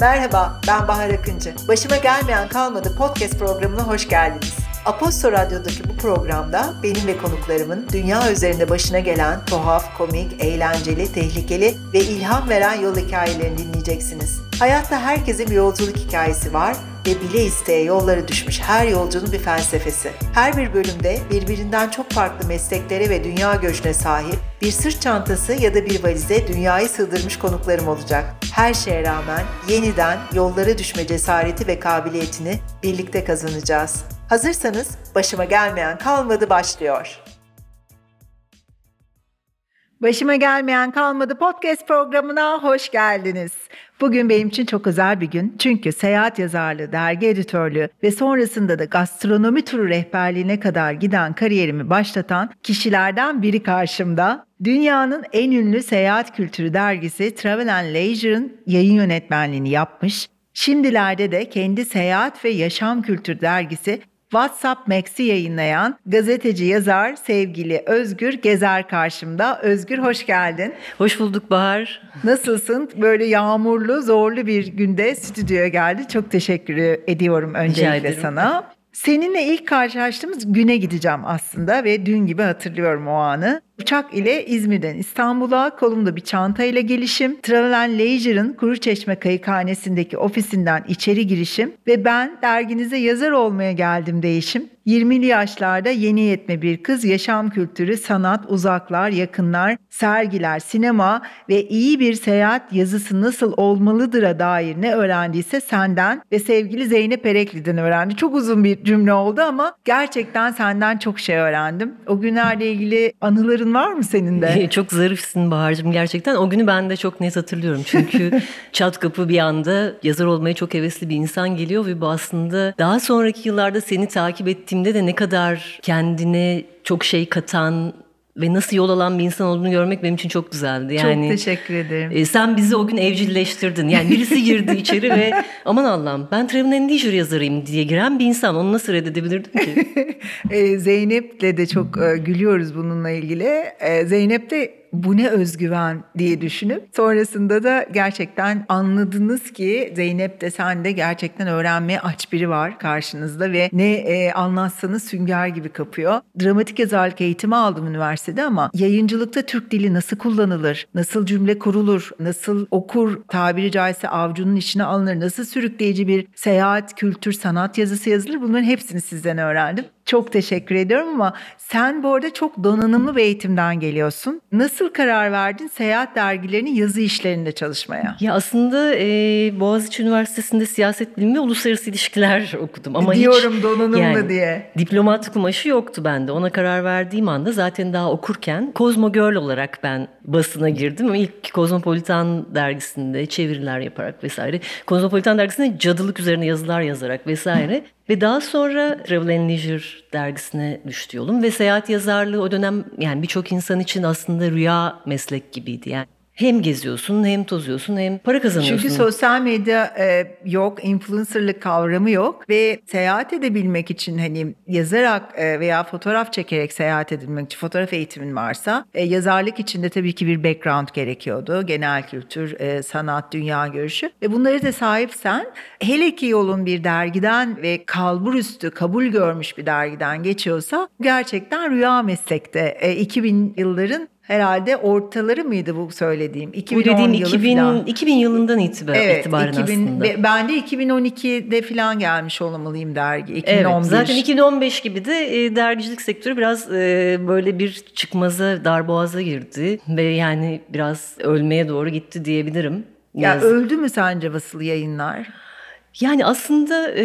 Merhaba, ben Bahar Akıncı. Başıma gelmeyen kalmadı podcast programına hoş geldiniz. Aposto Radyo'daki bu programda benim ve konuklarımın dünya üzerinde başına gelen tuhaf, komik, eğlenceli, tehlikeli ve ilham veren yol hikayelerini dinleyeceksiniz. Hayatta herkesin bir yolculuk hikayesi var ve bile isteye yollara düşmüş her yolcunun bir felsefesi. Her bir bölümde birbirinden çok farklı mesleklere ve dünya göçüne sahip bir sırt çantası ya da bir valize dünyayı sığdırmış konuklarım olacak. Her şeye rağmen yeniden yollara düşme cesareti ve kabiliyetini birlikte kazanacağız. Hazırsanız başıma gelmeyen kalmadı başlıyor. Başıma gelmeyen kalmadı podcast programına hoş geldiniz. Bugün benim için çok özel bir gün. Çünkü seyahat yazarlığı, dergi editörlüğü ve sonrasında da gastronomi turu rehberliğine kadar giden kariyerimi başlatan kişilerden biri karşımda. Dünyanın en ünlü seyahat kültürü dergisi Travel and Leisure'ın yayın yönetmenliğini yapmış. Şimdilerde de kendi seyahat ve yaşam kültür dergisi WhatsApp Max'i yayınlayan gazeteci yazar sevgili Özgür Gezer karşımda. Özgür hoş geldin. Hoş bulduk Bahar. Nasılsın? Böyle yağmurlu, zorlu bir günde stüdyoya geldi. Çok teşekkür ediyorum öncelikle sana. Seninle ilk karşılaştığımız güne gideceğim aslında ve dün gibi hatırlıyorum o anı. Uçak ile İzmir'den İstanbul'a kolumda bir çantayla gelişim, Travel Leisure'ın Kuruçeşme Kayıkhanesi'ndeki ofisinden içeri girişim ve ben derginize yazar olmaya geldim değişim. 20'li yaşlarda yeni yetme bir kız yaşam kültürü, sanat, uzaklar, yakınlar, sergiler, sinema ve iyi bir seyahat yazısı nasıl olmalıdır'a dair ne öğrendiyse senden ve sevgili Zeynep Erekli'den öğrendi. Çok uzun bir cümle oldu ama gerçekten senden çok şey öğrendim. O günlerle ilgili anıların var mı senin de? çok zarifsin Bahar'cığım gerçekten. O günü ben de çok net hatırlıyorum. Çünkü çat kapı bir anda yazar olmaya çok hevesli bir insan geliyor ve bu aslında daha sonraki yıllarda seni takip ettiğim gittiğimde de ne kadar kendine çok şey katan ve nasıl yol alan bir insan olduğunu görmek benim için çok güzeldi. Yani, çok teşekkür ederim. E, sen bizi o gün evcilleştirdin. Yani birisi girdi içeri ve aman Allah'ım ben and Leisure yazarıyım diye giren bir insan. Onu nasıl reddedebilirdim ki? e, Zeynep'le de çok e, gülüyoruz bununla ilgili. E, Zeynep de bu ne özgüven diye düşünüp sonrasında da gerçekten anladınız ki Zeynep de sen de gerçekten öğrenmeye aç biri var karşınızda ve ne e, anlatsanız sünger gibi kapıyor. Dramatik yazarlık eğitimi aldım üniversitede ama yayıncılıkta Türk dili nasıl kullanılır, nasıl cümle kurulur, nasıl okur, tabiri caizse avcunun içine alınır, nasıl sürükleyici bir seyahat, kültür, sanat yazısı yazılır bunların hepsini sizden öğrendim. Çok teşekkür ediyorum ama sen bu arada çok donanımlı bir eğitimden geliyorsun. Nasıl karar verdin seyahat dergilerinin yazı işlerinde çalışmaya? Ya aslında e, Boğaziçi Üniversitesi'nde siyaset bilimi ve uluslararası ilişkiler okudum. Ama Diyorum hiç, donanımlı yani, diye. Diplomat kumaşı yoktu bende. Ona karar verdiğim anda zaten daha okurken Kozmo Girl olarak ben basına girdim. İlk Kozmopolitan dergisinde çeviriler yaparak vesaire. Kozmopolitan dergisinde cadılık üzerine yazılar yazarak vesaire. Ve daha sonra Travel and Leisure dergisine düştü yolum ve seyahat yazarlığı o dönem yani birçok insan için aslında rüya meslek gibiydi. Yani hem geziyorsun hem tozuyorsun hem para kazanıyorsun. Çünkü sosyal medya e, yok, influencerlık kavramı yok ve seyahat edebilmek için hani yazarak e, veya fotoğraf çekerek seyahat edebilmek için fotoğraf eğitimin varsa e, yazarlık için de tabii ki bir background gerekiyordu. Genel kültür, e, sanat, dünya görüşü ve bunları da sahipsen hele ki yolun bir dergiden ve kalbur üstü kabul görmüş bir dergiden geçiyorsa gerçekten rüya meslekte. E, 2000 yılların herhalde ortaları mıydı bu söylediğim? 2010 bu dediğim yılı 2000, falan. 2000 yılından itibaren, evet, itibaren 2000, aslında. Ben de 2012'de falan gelmiş olmalıyım dergi. 2011. Evet, zaten 2015 gibi de e, dergicilik sektörü biraz e, böyle bir çıkmaza, darboğaza girdi. Ve yani biraz ölmeye doğru gitti diyebilirim. Ya öldü mü sence basılı yayınlar? Yani aslında e,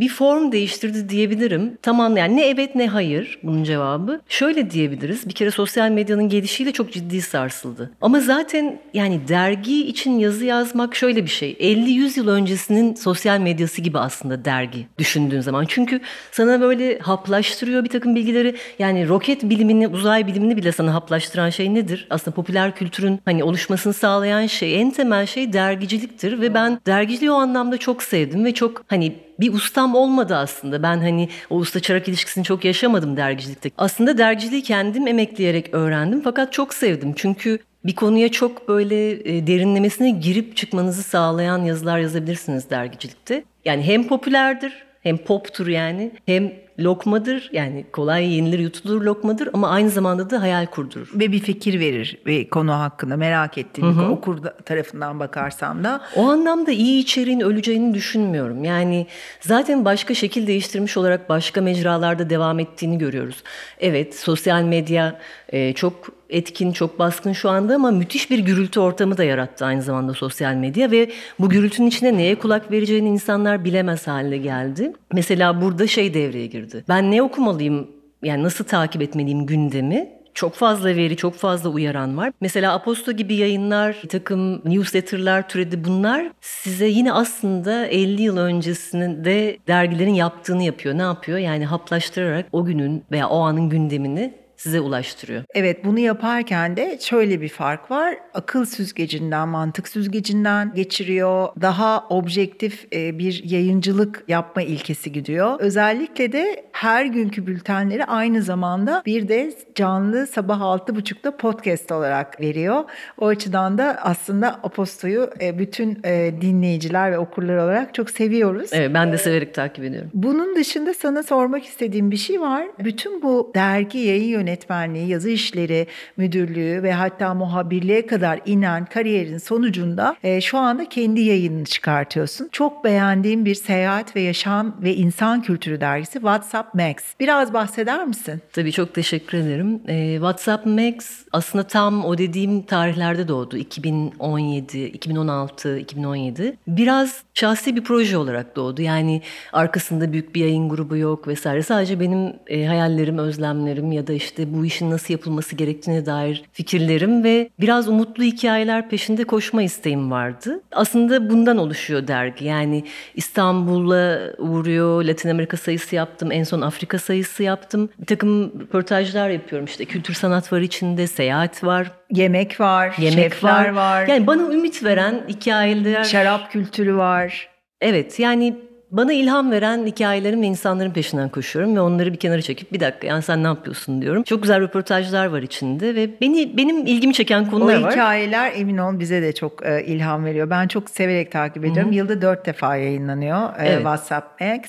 bir form değiştirdi diyebilirim. Tamam yani ne evet ne hayır bunun cevabı. Şöyle diyebiliriz. Bir kere sosyal medyanın gelişiyle çok ciddi sarsıldı. Ama zaten yani dergi için yazı yazmak şöyle bir şey. 50-100 yıl öncesinin sosyal medyası gibi aslında dergi düşündüğün zaman. Çünkü sana böyle haplaştırıyor bir takım bilgileri. Yani roket bilimini, uzay bilimini bile sana haplaştıran şey nedir? Aslında popüler kültürün hani oluşmasını sağlayan şey, en temel şey dergiciliktir. Ve ben dergiciliği o anlamda çok sevdim sevdim ve çok hani bir ustam olmadı aslında. Ben hani o usta çırak ilişkisini çok yaşamadım dergicilikte. Aslında dergiciliği kendim emekleyerek öğrendim fakat çok sevdim. Çünkü bir konuya çok böyle e, derinlemesine girip çıkmanızı sağlayan yazılar yazabilirsiniz dergicilikte. Yani hem popülerdir hem poptur yani hem lokmadır yani kolay yenilir yutulur lokmadır ama aynı zamanda da hayal kurdurur. Ve bir fikir verir bir konu hakkında merak ettiğim okur da- tarafından bakarsam da. O anlamda iyi içeriğin öleceğini düşünmüyorum. Yani zaten başka şekil değiştirmiş olarak başka mecralarda devam ettiğini görüyoruz. Evet sosyal medya e, çok etkin, çok baskın şu anda ama müthiş bir gürültü ortamı da yarattı aynı zamanda sosyal medya ve bu gürültünün içine neye kulak vereceğini insanlar bilemez hale geldi. Mesela burada şey devreye girdi. Ben ne okumalıyım, yani nasıl takip etmeliyim gündemi? Çok fazla veri, çok fazla uyaran var. Mesela Aposto gibi yayınlar, bir takım newsletterlar türedi bunlar size yine aslında 50 yıl öncesinde dergilerin yaptığını yapıyor. Ne yapıyor? Yani haplaştırarak o günün veya o anın gündemini size ulaştırıyor. Evet bunu yaparken de şöyle bir fark var. Akıl süzgecinden, mantık süzgecinden geçiriyor. Daha objektif e, bir yayıncılık yapma ilkesi gidiyor. Özellikle de her günkü bültenleri aynı zamanda bir de canlı sabah 6.30'da podcast olarak veriyor. O açıdan da aslında Aposto'yu e, bütün e, dinleyiciler ve okurlar olarak çok seviyoruz. Evet ben de severek takip ediyorum. Bunun dışında sana sormak istediğim bir şey var. Bütün bu dergi yayın yönetmenliği, yazı işleri müdürlüğü ve hatta muhabirliğe kadar inen kariyerin sonucunda e, şu anda kendi yayınını çıkartıyorsun. Çok beğendiğim bir seyahat ve yaşam ve insan kültürü dergisi WhatsApp Max. Biraz bahseder misin? Tabii çok teşekkür ederim. Ee, WhatsApp Max aslında tam o dediğim tarihlerde doğdu. 2017, 2016, 2017. Biraz şahsi bir proje olarak doğdu. Yani arkasında büyük bir yayın grubu yok vesaire. Sadece benim e, hayallerim, özlemlerim ya da işte bu işin nasıl yapılması gerektiğine dair fikirlerim ve biraz umutlu hikayeler peşinde koşma isteğim vardı. Aslında bundan oluşuyor dergi. Yani İstanbul'a uğruyor, Latin Amerika sayısı yaptım, en son Afrika sayısı yaptım. Bir takım röportajlar yapıyorum işte kültür sanat var içinde, seyahat var. Yemek var, Yemek şefler var, Yani bana ümit veren hikayeler. şarap kültürü var. Evet yani bana ilham veren hikayelerin ve insanların peşinden koşuyorum ve onları bir kenara çekip bir dakika yani sen ne yapıyorsun diyorum. Çok güzel röportajlar var içinde ve beni benim ilgimi çeken O konular var. hikayeler emin ol bize de çok e, ilham veriyor. Ben çok severek takip ediyorum. Yılda dört defa yayınlanıyor e, Evet. WhatsApp Max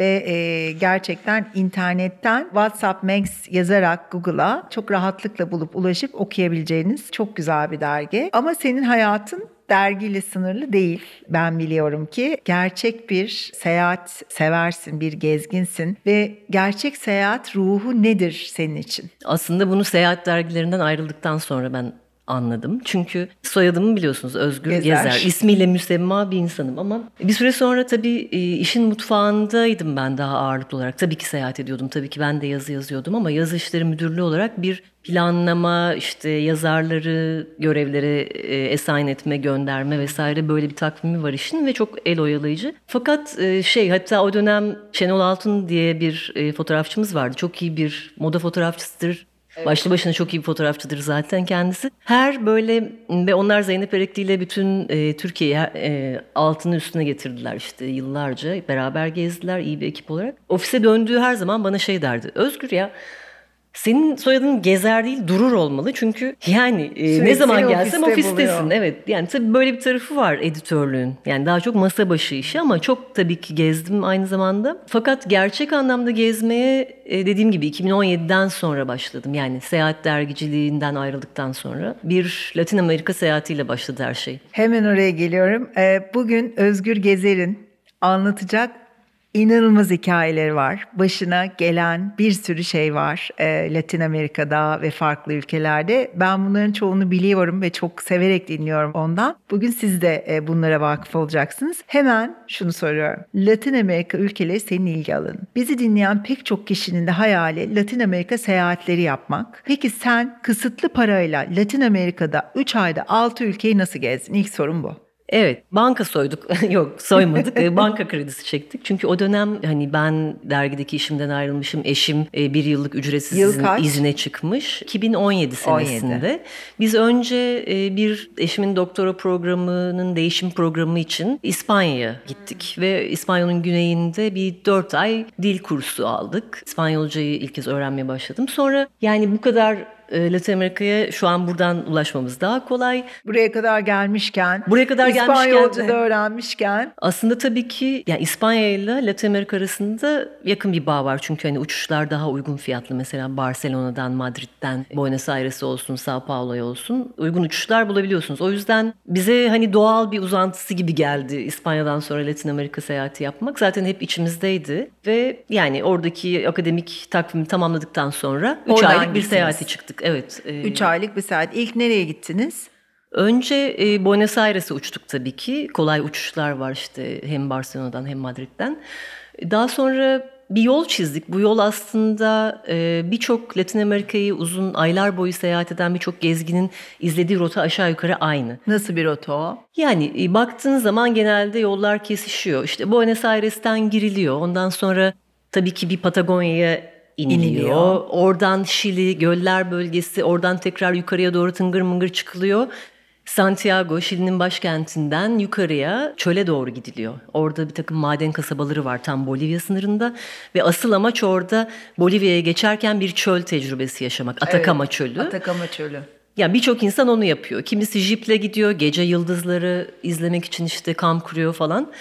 ve e, gerçekten internetten WhatsApp Max yazarak Google'a çok rahatlıkla bulup ulaşıp okuyabileceğiniz çok güzel bir dergi. Ama senin hayatın dergiyle sınırlı değil. Ben biliyorum ki gerçek bir seyahat seversin, bir gezginsin ve gerçek seyahat ruhu nedir senin için? Aslında bunu seyahat dergilerinden ayrıldıktan sonra ben anladım. Çünkü soyadımı biliyorsunuz Özgür Gezer. Gezer. İsmiyle müsemma bir insanım ama bir süre sonra tabii e, işin mutfağındaydım ben daha ağırlıklı olarak. Tabii ki seyahat ediyordum. Tabii ki ben de yazı yazıyordum ama yazı işleri müdürlüğü olarak bir planlama, işte yazarları görevlere e, assign etme, gönderme vesaire böyle bir takvimi var işin ve çok el oyalayıcı. Fakat e, şey hatta o dönem Şenol Altun diye bir e, fotoğrafçımız vardı. Çok iyi bir moda fotoğrafçısıdır. Başlı başına çok iyi bir fotoğrafçıdır zaten kendisi. Her böyle ve onlar Zeynep Erekli ile bütün e, Türkiye'yi e, altını üstüne getirdiler işte yıllarca. Beraber gezdiler iyi bir ekip olarak. Ofise döndüğü her zaman bana şey derdi. Özgür ya senin soyadın Gezer değil Durur olmalı. Çünkü yani e, ne zaman ofiste gelsem ofistesin. buluyor. Evet yani tabii böyle bir tarafı var editörlüğün. Yani daha çok masa başı işi ama çok tabii ki gezdim aynı zamanda. Fakat gerçek anlamda gezmeye e, dediğim gibi 2017'den sonra başladım. Yani seyahat dergiciliğinden ayrıldıktan sonra bir Latin Amerika seyahatiyle başladı her şey. Hemen oraya geliyorum. Ee, Bugün Özgür Gezer'in anlatacak inanılmaz hikayeleri var. Başına gelen bir sürü şey var ee, Latin Amerika'da ve farklı ülkelerde. Ben bunların çoğunu biliyorum ve çok severek dinliyorum ondan. Bugün siz de e, bunlara vakıf olacaksınız. Hemen şunu soruyorum. Latin Amerika ülkeleri senin ilgi alanın. Bizi dinleyen pek çok kişinin de hayali Latin Amerika seyahatleri yapmak. Peki sen kısıtlı parayla Latin Amerika'da 3 ayda 6 ülkeyi nasıl gezdin? İlk sorum bu. Evet, banka soyduk. Yok, soymadık. E, banka kredisi çektik. Çünkü o dönem hani ben dergideki işimden ayrılmışım. Eşim e, bir yıllık ücretsiz Yıl izin- kaç? izine çıkmış. 2017 senesinde. Biz önce e, bir eşimin doktora programının değişim programı için İspanya'ya gittik. Ve İspanya'nın güneyinde bir dört ay dil kursu aldık. İspanyolcayı ilk kez öğrenmeye başladım. Sonra yani bu kadar Latin Amerika'ya şu an buradan ulaşmamız daha kolay. Buraya kadar gelmişken, buraya kadar İspanyolca da öğrenmişken. Aslında tabii ki yani İspanya ile Latin Amerika arasında yakın bir bağ var. Çünkü hani uçuşlar daha uygun fiyatlı. Mesela Barcelona'dan, Madrid'den, Buenos Aires'e olsun, Sao Paulo'ya olsun uygun uçuşlar bulabiliyorsunuz. O yüzden bize hani doğal bir uzantısı gibi geldi İspanya'dan sonra Latin Amerika seyahati yapmak. Zaten hep içimizdeydi ve yani oradaki akademik takvimi tamamladıktan sonra 3 aylık bir seyahate çıktık. Evet. 3 aylık bir seyahat. İlk nereye gittiniz? Önce e, Buenos Aires'e uçtuk tabii ki. Kolay uçuşlar var işte hem Barcelona'dan hem Madrid'den. Daha sonra bir yol çizdik. Bu yol aslında e, birçok Latin Amerika'yı uzun aylar boyu seyahat eden birçok gezginin izlediği rota aşağı yukarı aynı. Nasıl bir rota o? Yani e, baktığın zaman genelde yollar kesişiyor. İşte Buenos Aires'ten giriliyor. Ondan sonra tabii ki bir Patagonya'ya iniliyor. İniliyor. Oradan Şili, göller bölgesi, oradan tekrar yukarıya doğru tıngır mıngır çıkılıyor. Santiago, Şili'nin başkentinden yukarıya çöle doğru gidiliyor. Orada bir takım maden kasabaları var tam Bolivya sınırında. Ve asıl amaç orada Bolivya'ya geçerken bir çöl tecrübesi yaşamak. Atakama Evet, Çölü. Atakama Çölü. Ya birçok insan onu yapıyor. Kimisi jiple gidiyor, gece yıldızları izlemek için işte kamp kuruyor falan.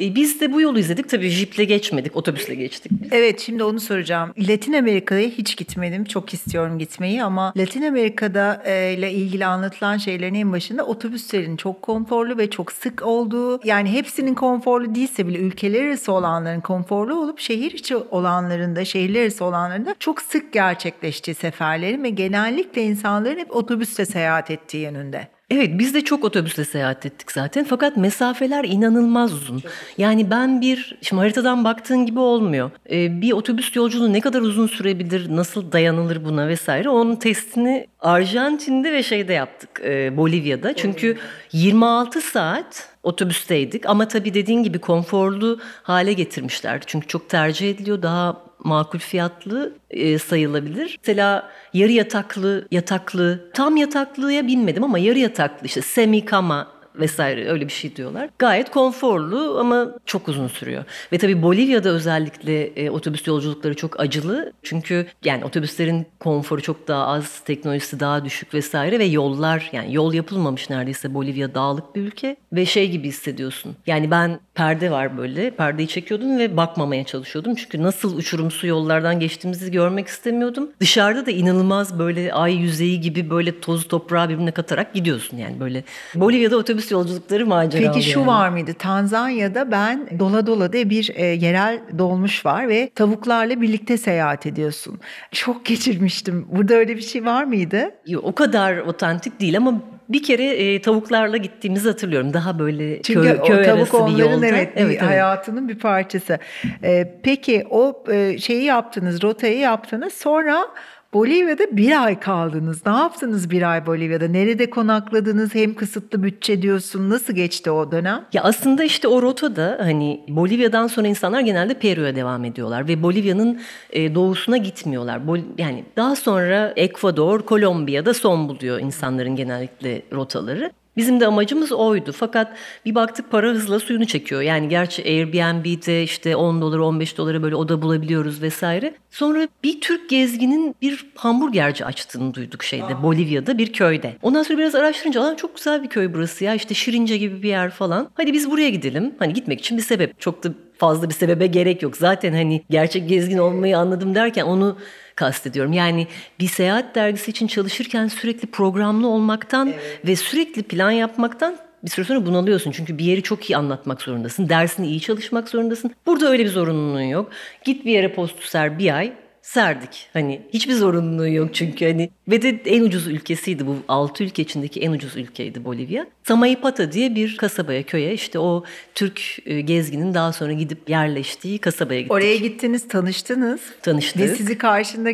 E, biz de bu yolu izledik. Tabii jiple geçmedik, otobüsle geçtik. Evet şimdi onu soracağım. Latin Amerika'ya hiç gitmedim. Çok istiyorum gitmeyi ama Latin Amerika'da e, ile ilgili anlatılan şeylerin en başında otobüslerin çok konforlu ve çok sık olduğu. Yani hepsinin konforlu değilse bile ülkeler arası olanların konforlu olup şehir içi olanlarında, şehirler arası olanlarında çok sık gerçekleştiği seferlerin ve genellikle insanların hep otobüste seyahat ettiği yönünde. Evet biz de çok otobüsle seyahat ettik zaten fakat mesafeler inanılmaz uzun. Yani ben bir, şimdi haritadan baktığın gibi olmuyor. Ee, bir otobüs yolculuğu ne kadar uzun sürebilir, nasıl dayanılır buna vesaire onun testini Arjantin'de ve şeyde yaptık, e, Bolivya'da. Çünkü 26 saat otobüsteydik ama tabii dediğin gibi konforlu hale getirmişler. Çünkü çok tercih ediliyor daha makul fiyatlı e, sayılabilir. Mesela yarı yataklı, yataklı, tam yataklıya binmedim ama yarı yataklı işte semi kama vesaire öyle bir şey diyorlar. Gayet konforlu ama çok uzun sürüyor. Ve tabii Bolivya'da özellikle e, otobüs yolculukları çok acılı. Çünkü yani otobüslerin konforu çok daha az, teknolojisi daha düşük vesaire ve yollar yani yol yapılmamış neredeyse Bolivya dağlık bir ülke ve şey gibi hissediyorsun. Yani ben perde var böyle perdeyi çekiyordum ve bakmamaya çalışıyordum. Çünkü nasıl uçurumsu yollardan geçtiğimizi görmek istemiyordum. Dışarıda da inanılmaz böyle ay yüzeyi gibi böyle toz toprağı birbirine katarak gidiyorsun yani böyle. Bolivya'da otobüs yolculukları maceralı Peki şu yani. var mıydı? Tanzanya'da ben Dola Dola diye bir e, yerel dolmuş var ve tavuklarla birlikte seyahat ediyorsun. Çok geçirmiştim. Burada öyle bir şey var mıydı? Yok, o kadar otantik değil ama bir kere e, tavuklarla gittiğimizi hatırlıyorum. Daha böyle Çünkü köy, köy o tavuk arası bir onların yolda. evet, bir hayatının bir parçası. E, peki o e, şeyi yaptınız, rotayı yaptınız. Sonra Bolivya'da bir ay kaldınız. Ne yaptınız bir ay Bolivya'da? Nerede konakladınız? Hem kısıtlı bütçe diyorsun. Nasıl geçti o dönem? Ya aslında işte o rotada hani Bolivya'dan sonra insanlar genelde Peru'ya devam ediyorlar ve Bolivya'nın e, doğusuna gitmiyorlar. Yani daha sonra Ekvador, Kolombiya'da son buluyor insanların genellikle rotaları. Bizim de amacımız oydu. Fakat bir baktık para hızla suyunu çekiyor. Yani gerçi Airbnb'de işte 10 dolar 15 dolara böyle oda bulabiliyoruz vesaire. Sonra bir Türk gezginin bir hamburgerci açtığını duyduk şeyde Bolivya'da bir köyde. Ondan sonra biraz araştırınca "Aa, çok güzel bir köy burası ya işte Şirince gibi bir yer falan. Hadi biz buraya gidelim. Hani gitmek için bir sebep. Çok da fazla bir sebebe gerek yok. Zaten hani gerçek gezgin olmayı anladım derken onu kastediyorum. Yani bir seyahat dergisi için çalışırken sürekli programlı olmaktan ve sürekli plan yapmaktan bir süre sonra bunalıyorsun. Çünkü bir yeri çok iyi anlatmak zorundasın. Dersini iyi çalışmak zorundasın. Burada öyle bir zorunluluğun yok. Git bir yere postu ser bir ay serdik. Hani hiçbir zorunluluğu yok çünkü hani ve de en ucuz ülkesiydi bu. Altı ülke içindeki en ucuz ülkeydi Bolivya. Samaipata diye bir kasabaya, köye işte o Türk e, gezginin daha sonra gidip yerleştiği kasabaya gittik. Oraya gittiniz, tanıştınız. Tanıştık. Ve sizi karşında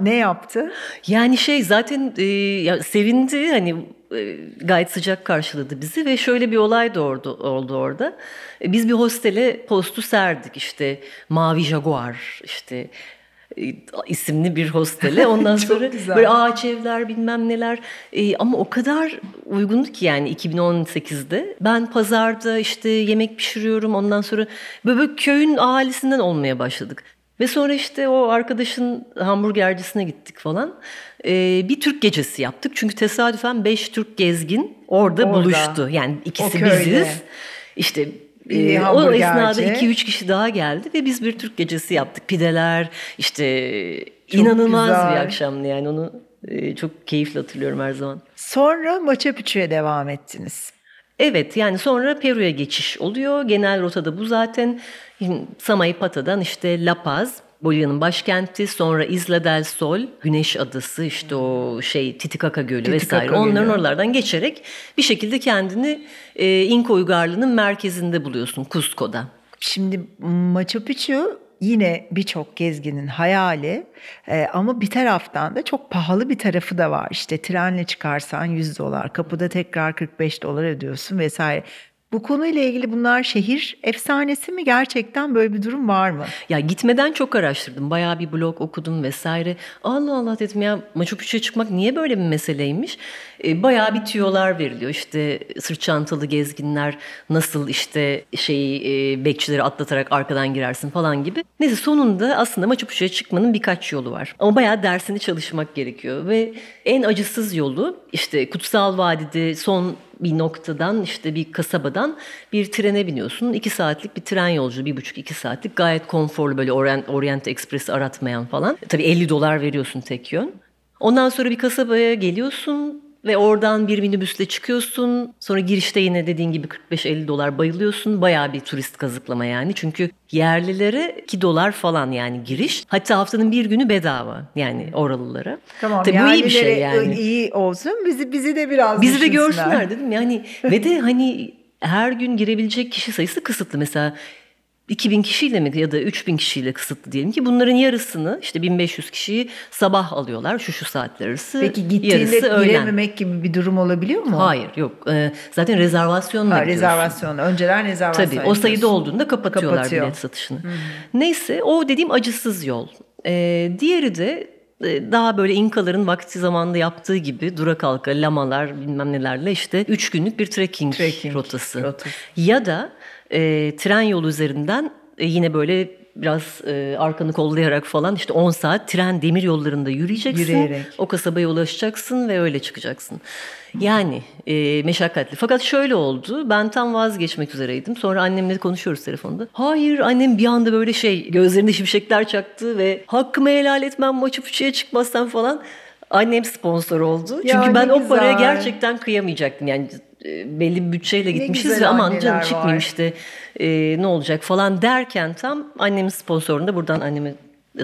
ne, yaptı? Yani şey zaten e, ya sevindi hani e, gayet sıcak karşıladı bizi ve şöyle bir olay da oldu, oldu orada. E, biz bir hostele postu serdik işte Mavi Jaguar işte isimli bir hostele. Ondan sonra güzel. böyle ağaç evler bilmem neler. E, ama o kadar uygundu ki yani 2018'de. Ben pazarda işte yemek pişiriyorum ondan sonra böyle, böyle köyün ahalisinden olmaya başladık. Ve sonra işte o arkadaşın hamburgercisine gittik falan. Ee, bir Türk gecesi yaptık. Çünkü tesadüfen beş Türk gezgin orada, Orada. buluştu. Yani ikisi biziz. İşte Biri e, o esnada iki üç kişi daha geldi ve biz bir Türk gecesi yaptık. Pideler işte inanılmaz güzel. bir akşamdı yani onu e, çok keyifle hatırlıyorum her zaman. Sonra Machu Picchu'ya devam ettiniz. Evet yani sonra Peru'ya geçiş oluyor. Genel rotada bu zaten. Samaipata'dan işte La Paz, Bolivya'nın başkenti. Sonra Isla del Sol, Güneş Adası işte o şey Titicaca Gölü Titicaca vesaire. Gölü. Onların oralardan geçerek bir şekilde kendini e, İnka uygarlığının merkezinde buluyorsun Cusco'da. Şimdi Machu Picchu yine birçok gezginin hayali Ee, ama bir taraftan da çok pahalı bir tarafı da var. İşte trenle çıkarsan 100 dolar, kapıda tekrar 45 dolar ödüyorsun vesaire. Bu konuyla ilgili bunlar şehir efsanesi mi? Gerçekten böyle bir durum var mı? Ya gitmeden çok araştırdım. Bayağı bir blog okudum vesaire. Allah Allah dedim ya Machu Picchu'ya çıkmak niye böyle bir meseleymiş? E, bayağı bir tüyolar veriliyor. İşte sırt çantalı gezginler nasıl işte şeyi e, bekçileri atlatarak arkadan girersin falan gibi. Neyse sonunda aslında Machu Picchu'ya çıkmanın birkaç yolu var. Ama bayağı dersini çalışmak gerekiyor. Ve en acısız yolu işte Kutsal Vadide son bir noktadan işte bir kasabadan bir trene biniyorsun. iki saatlik bir tren yolculuğu, bir buçuk iki saatlik gayet konforlu böyle Orient, Orient Express'i aratmayan falan. Tabii 50 dolar veriyorsun tek yön. Ondan sonra bir kasabaya geliyorsun ve oradan bir minibüsle çıkıyorsun. Sonra girişte yine dediğin gibi 45-50 dolar bayılıyorsun. Bayağı bir turist kazıklama yani. Çünkü yerlilere 2 dolar falan yani giriş. Hatta haftanın bir günü bedava yani oralılara. Tamam, Tabii bu iyi bir şey yani. iyi olsun. Bizi bizi de biraz Bizi de görsünler dedim. Yani ve de hani her gün girebilecek kişi sayısı kısıtlı. Mesela 2000 kişiyle mi ya da 3000 kişiyle kısıtlı diyelim ki bunların yarısını işte 1500 kişiyi sabah alıyorlar şu şu saatler arası. Peki gittiğinde girememek gibi bir durum olabiliyor mu? Hayır yok. Ee, zaten rezervasyonla Ha, gidiyorsun. rezervasyon. Önceden rezervasyon Tabii o sayıda olduğunda kapatıyorlar Kapatıyor. bilet satışını. Neyse o dediğim acısız yol. Ee, diğeri de daha böyle İnkaların vakti zamanında yaptığı gibi dura kalka, lamalar bilmem nelerle işte 3 günlük bir trekking, Trekking rotası. rotası. Ya da e, tren yolu üzerinden e, yine böyle biraz e, arkanı kollayarak falan işte 10 saat tren demir yollarında yürüyeceksin. Yürüyerek. O kasabaya ulaşacaksın ve öyle çıkacaksın. Yani e, meşakkatli. Fakat şöyle oldu. Ben tam vazgeçmek üzereydim. Sonra annemle konuşuyoruz telefonda. Hayır annem bir anda böyle şey gözlerinde şimşekler çaktı ve hakkımı helal etmem Machu Picchu'ya çıkmazsam falan. Annem sponsor oldu. Ya Çünkü ben ne o paraya gerçekten kıyamayacaktım. Yani belli bir bütçeyle gitmişiz ve aman canım çıkmayayım işte e, ne olacak falan derken tam annemin sponsorunda buradan anneme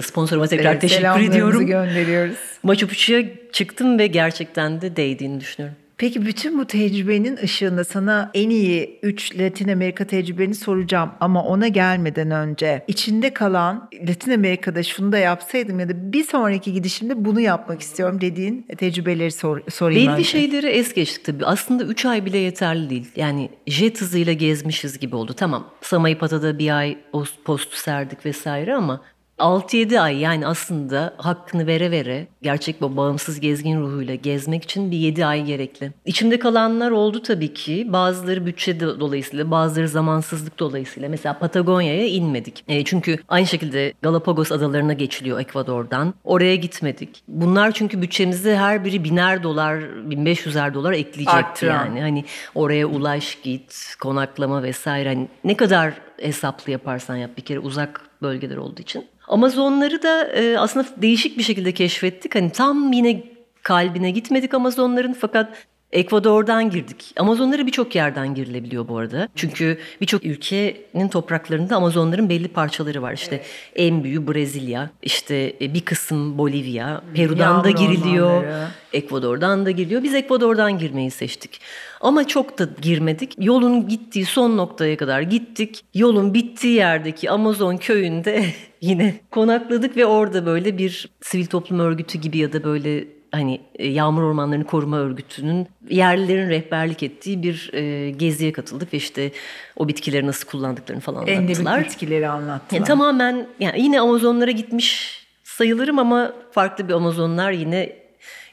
sponsoruma tekrar Evet, teşekkür ediyorum. gönderiyoruz. Machu Picchu'ya çıktım ve gerçekten de değdiğini düşünüyorum. Peki bütün bu tecrübenin ışığında sana en iyi 3 Latin Amerika tecrübeni soracağım ama ona gelmeden önce içinde kalan Latin Amerika'da şunu da yapsaydım ya da bir sonraki gidişimde bunu yapmak istiyorum dediğin tecrübeleri sor, sorayım Belli önce. şeyleri es geçtik tabii. Aslında 3 ay bile yeterli değil. Yani jet hızıyla gezmişiz gibi oldu. Tamam Samaipata'da bir ay postu serdik vesaire ama 6-7 ay yani aslında hakkını vere vere gerçek bu bağımsız gezgin ruhuyla gezmek için bir 7 ay gerekli. İçimde kalanlar oldu tabii ki. Bazıları bütçe dolayısıyla, bazıları zamansızlık dolayısıyla. Mesela Patagonya'ya inmedik. E, çünkü aynı şekilde Galapagos adalarına geçiliyor Ekvador'dan. Oraya gitmedik. Bunlar çünkü bütçemizde her biri biner dolar, 1500'er dolar ekleyecekti Arttıran. yani. Hani oraya ulaş git, konaklama vesaire. Hani ne kadar hesaplı yaparsan yap bir kere uzak bölgeler olduğu için. Amazonları da e, aslında değişik bir şekilde keşfettik. Hani tam yine kalbine gitmedik Amazonların fakat Ekvador'dan girdik. Amazonlara birçok yerden girilebiliyor bu arada. Çünkü birçok ülkenin topraklarında Amazonların belli parçaları var. İşte en büyüğü Brezilya, işte e, bir kısım Bolivya, Peru'dan da Yağmur giriliyor. ormanları. Ekvador'dan da giriyor. Biz Ekvador'dan girmeyi seçtik. Ama çok da girmedik. Yolun gittiği son noktaya kadar gittik. Yolun bittiği yerdeki Amazon köyünde yine konakladık ve orada böyle bir sivil toplum örgütü gibi ya da böyle hani e, Yağmur Ormanlarını Koruma Örgütü'nün yerlilerin rehberlik ettiği bir e, geziye katıldık ve işte o bitkileri nasıl kullandıklarını falan anlattılar. Endemik bitkileri anlattılar. Yani tamamen yani yine Amazonlara gitmiş sayılırım ama farklı bir Amazonlar yine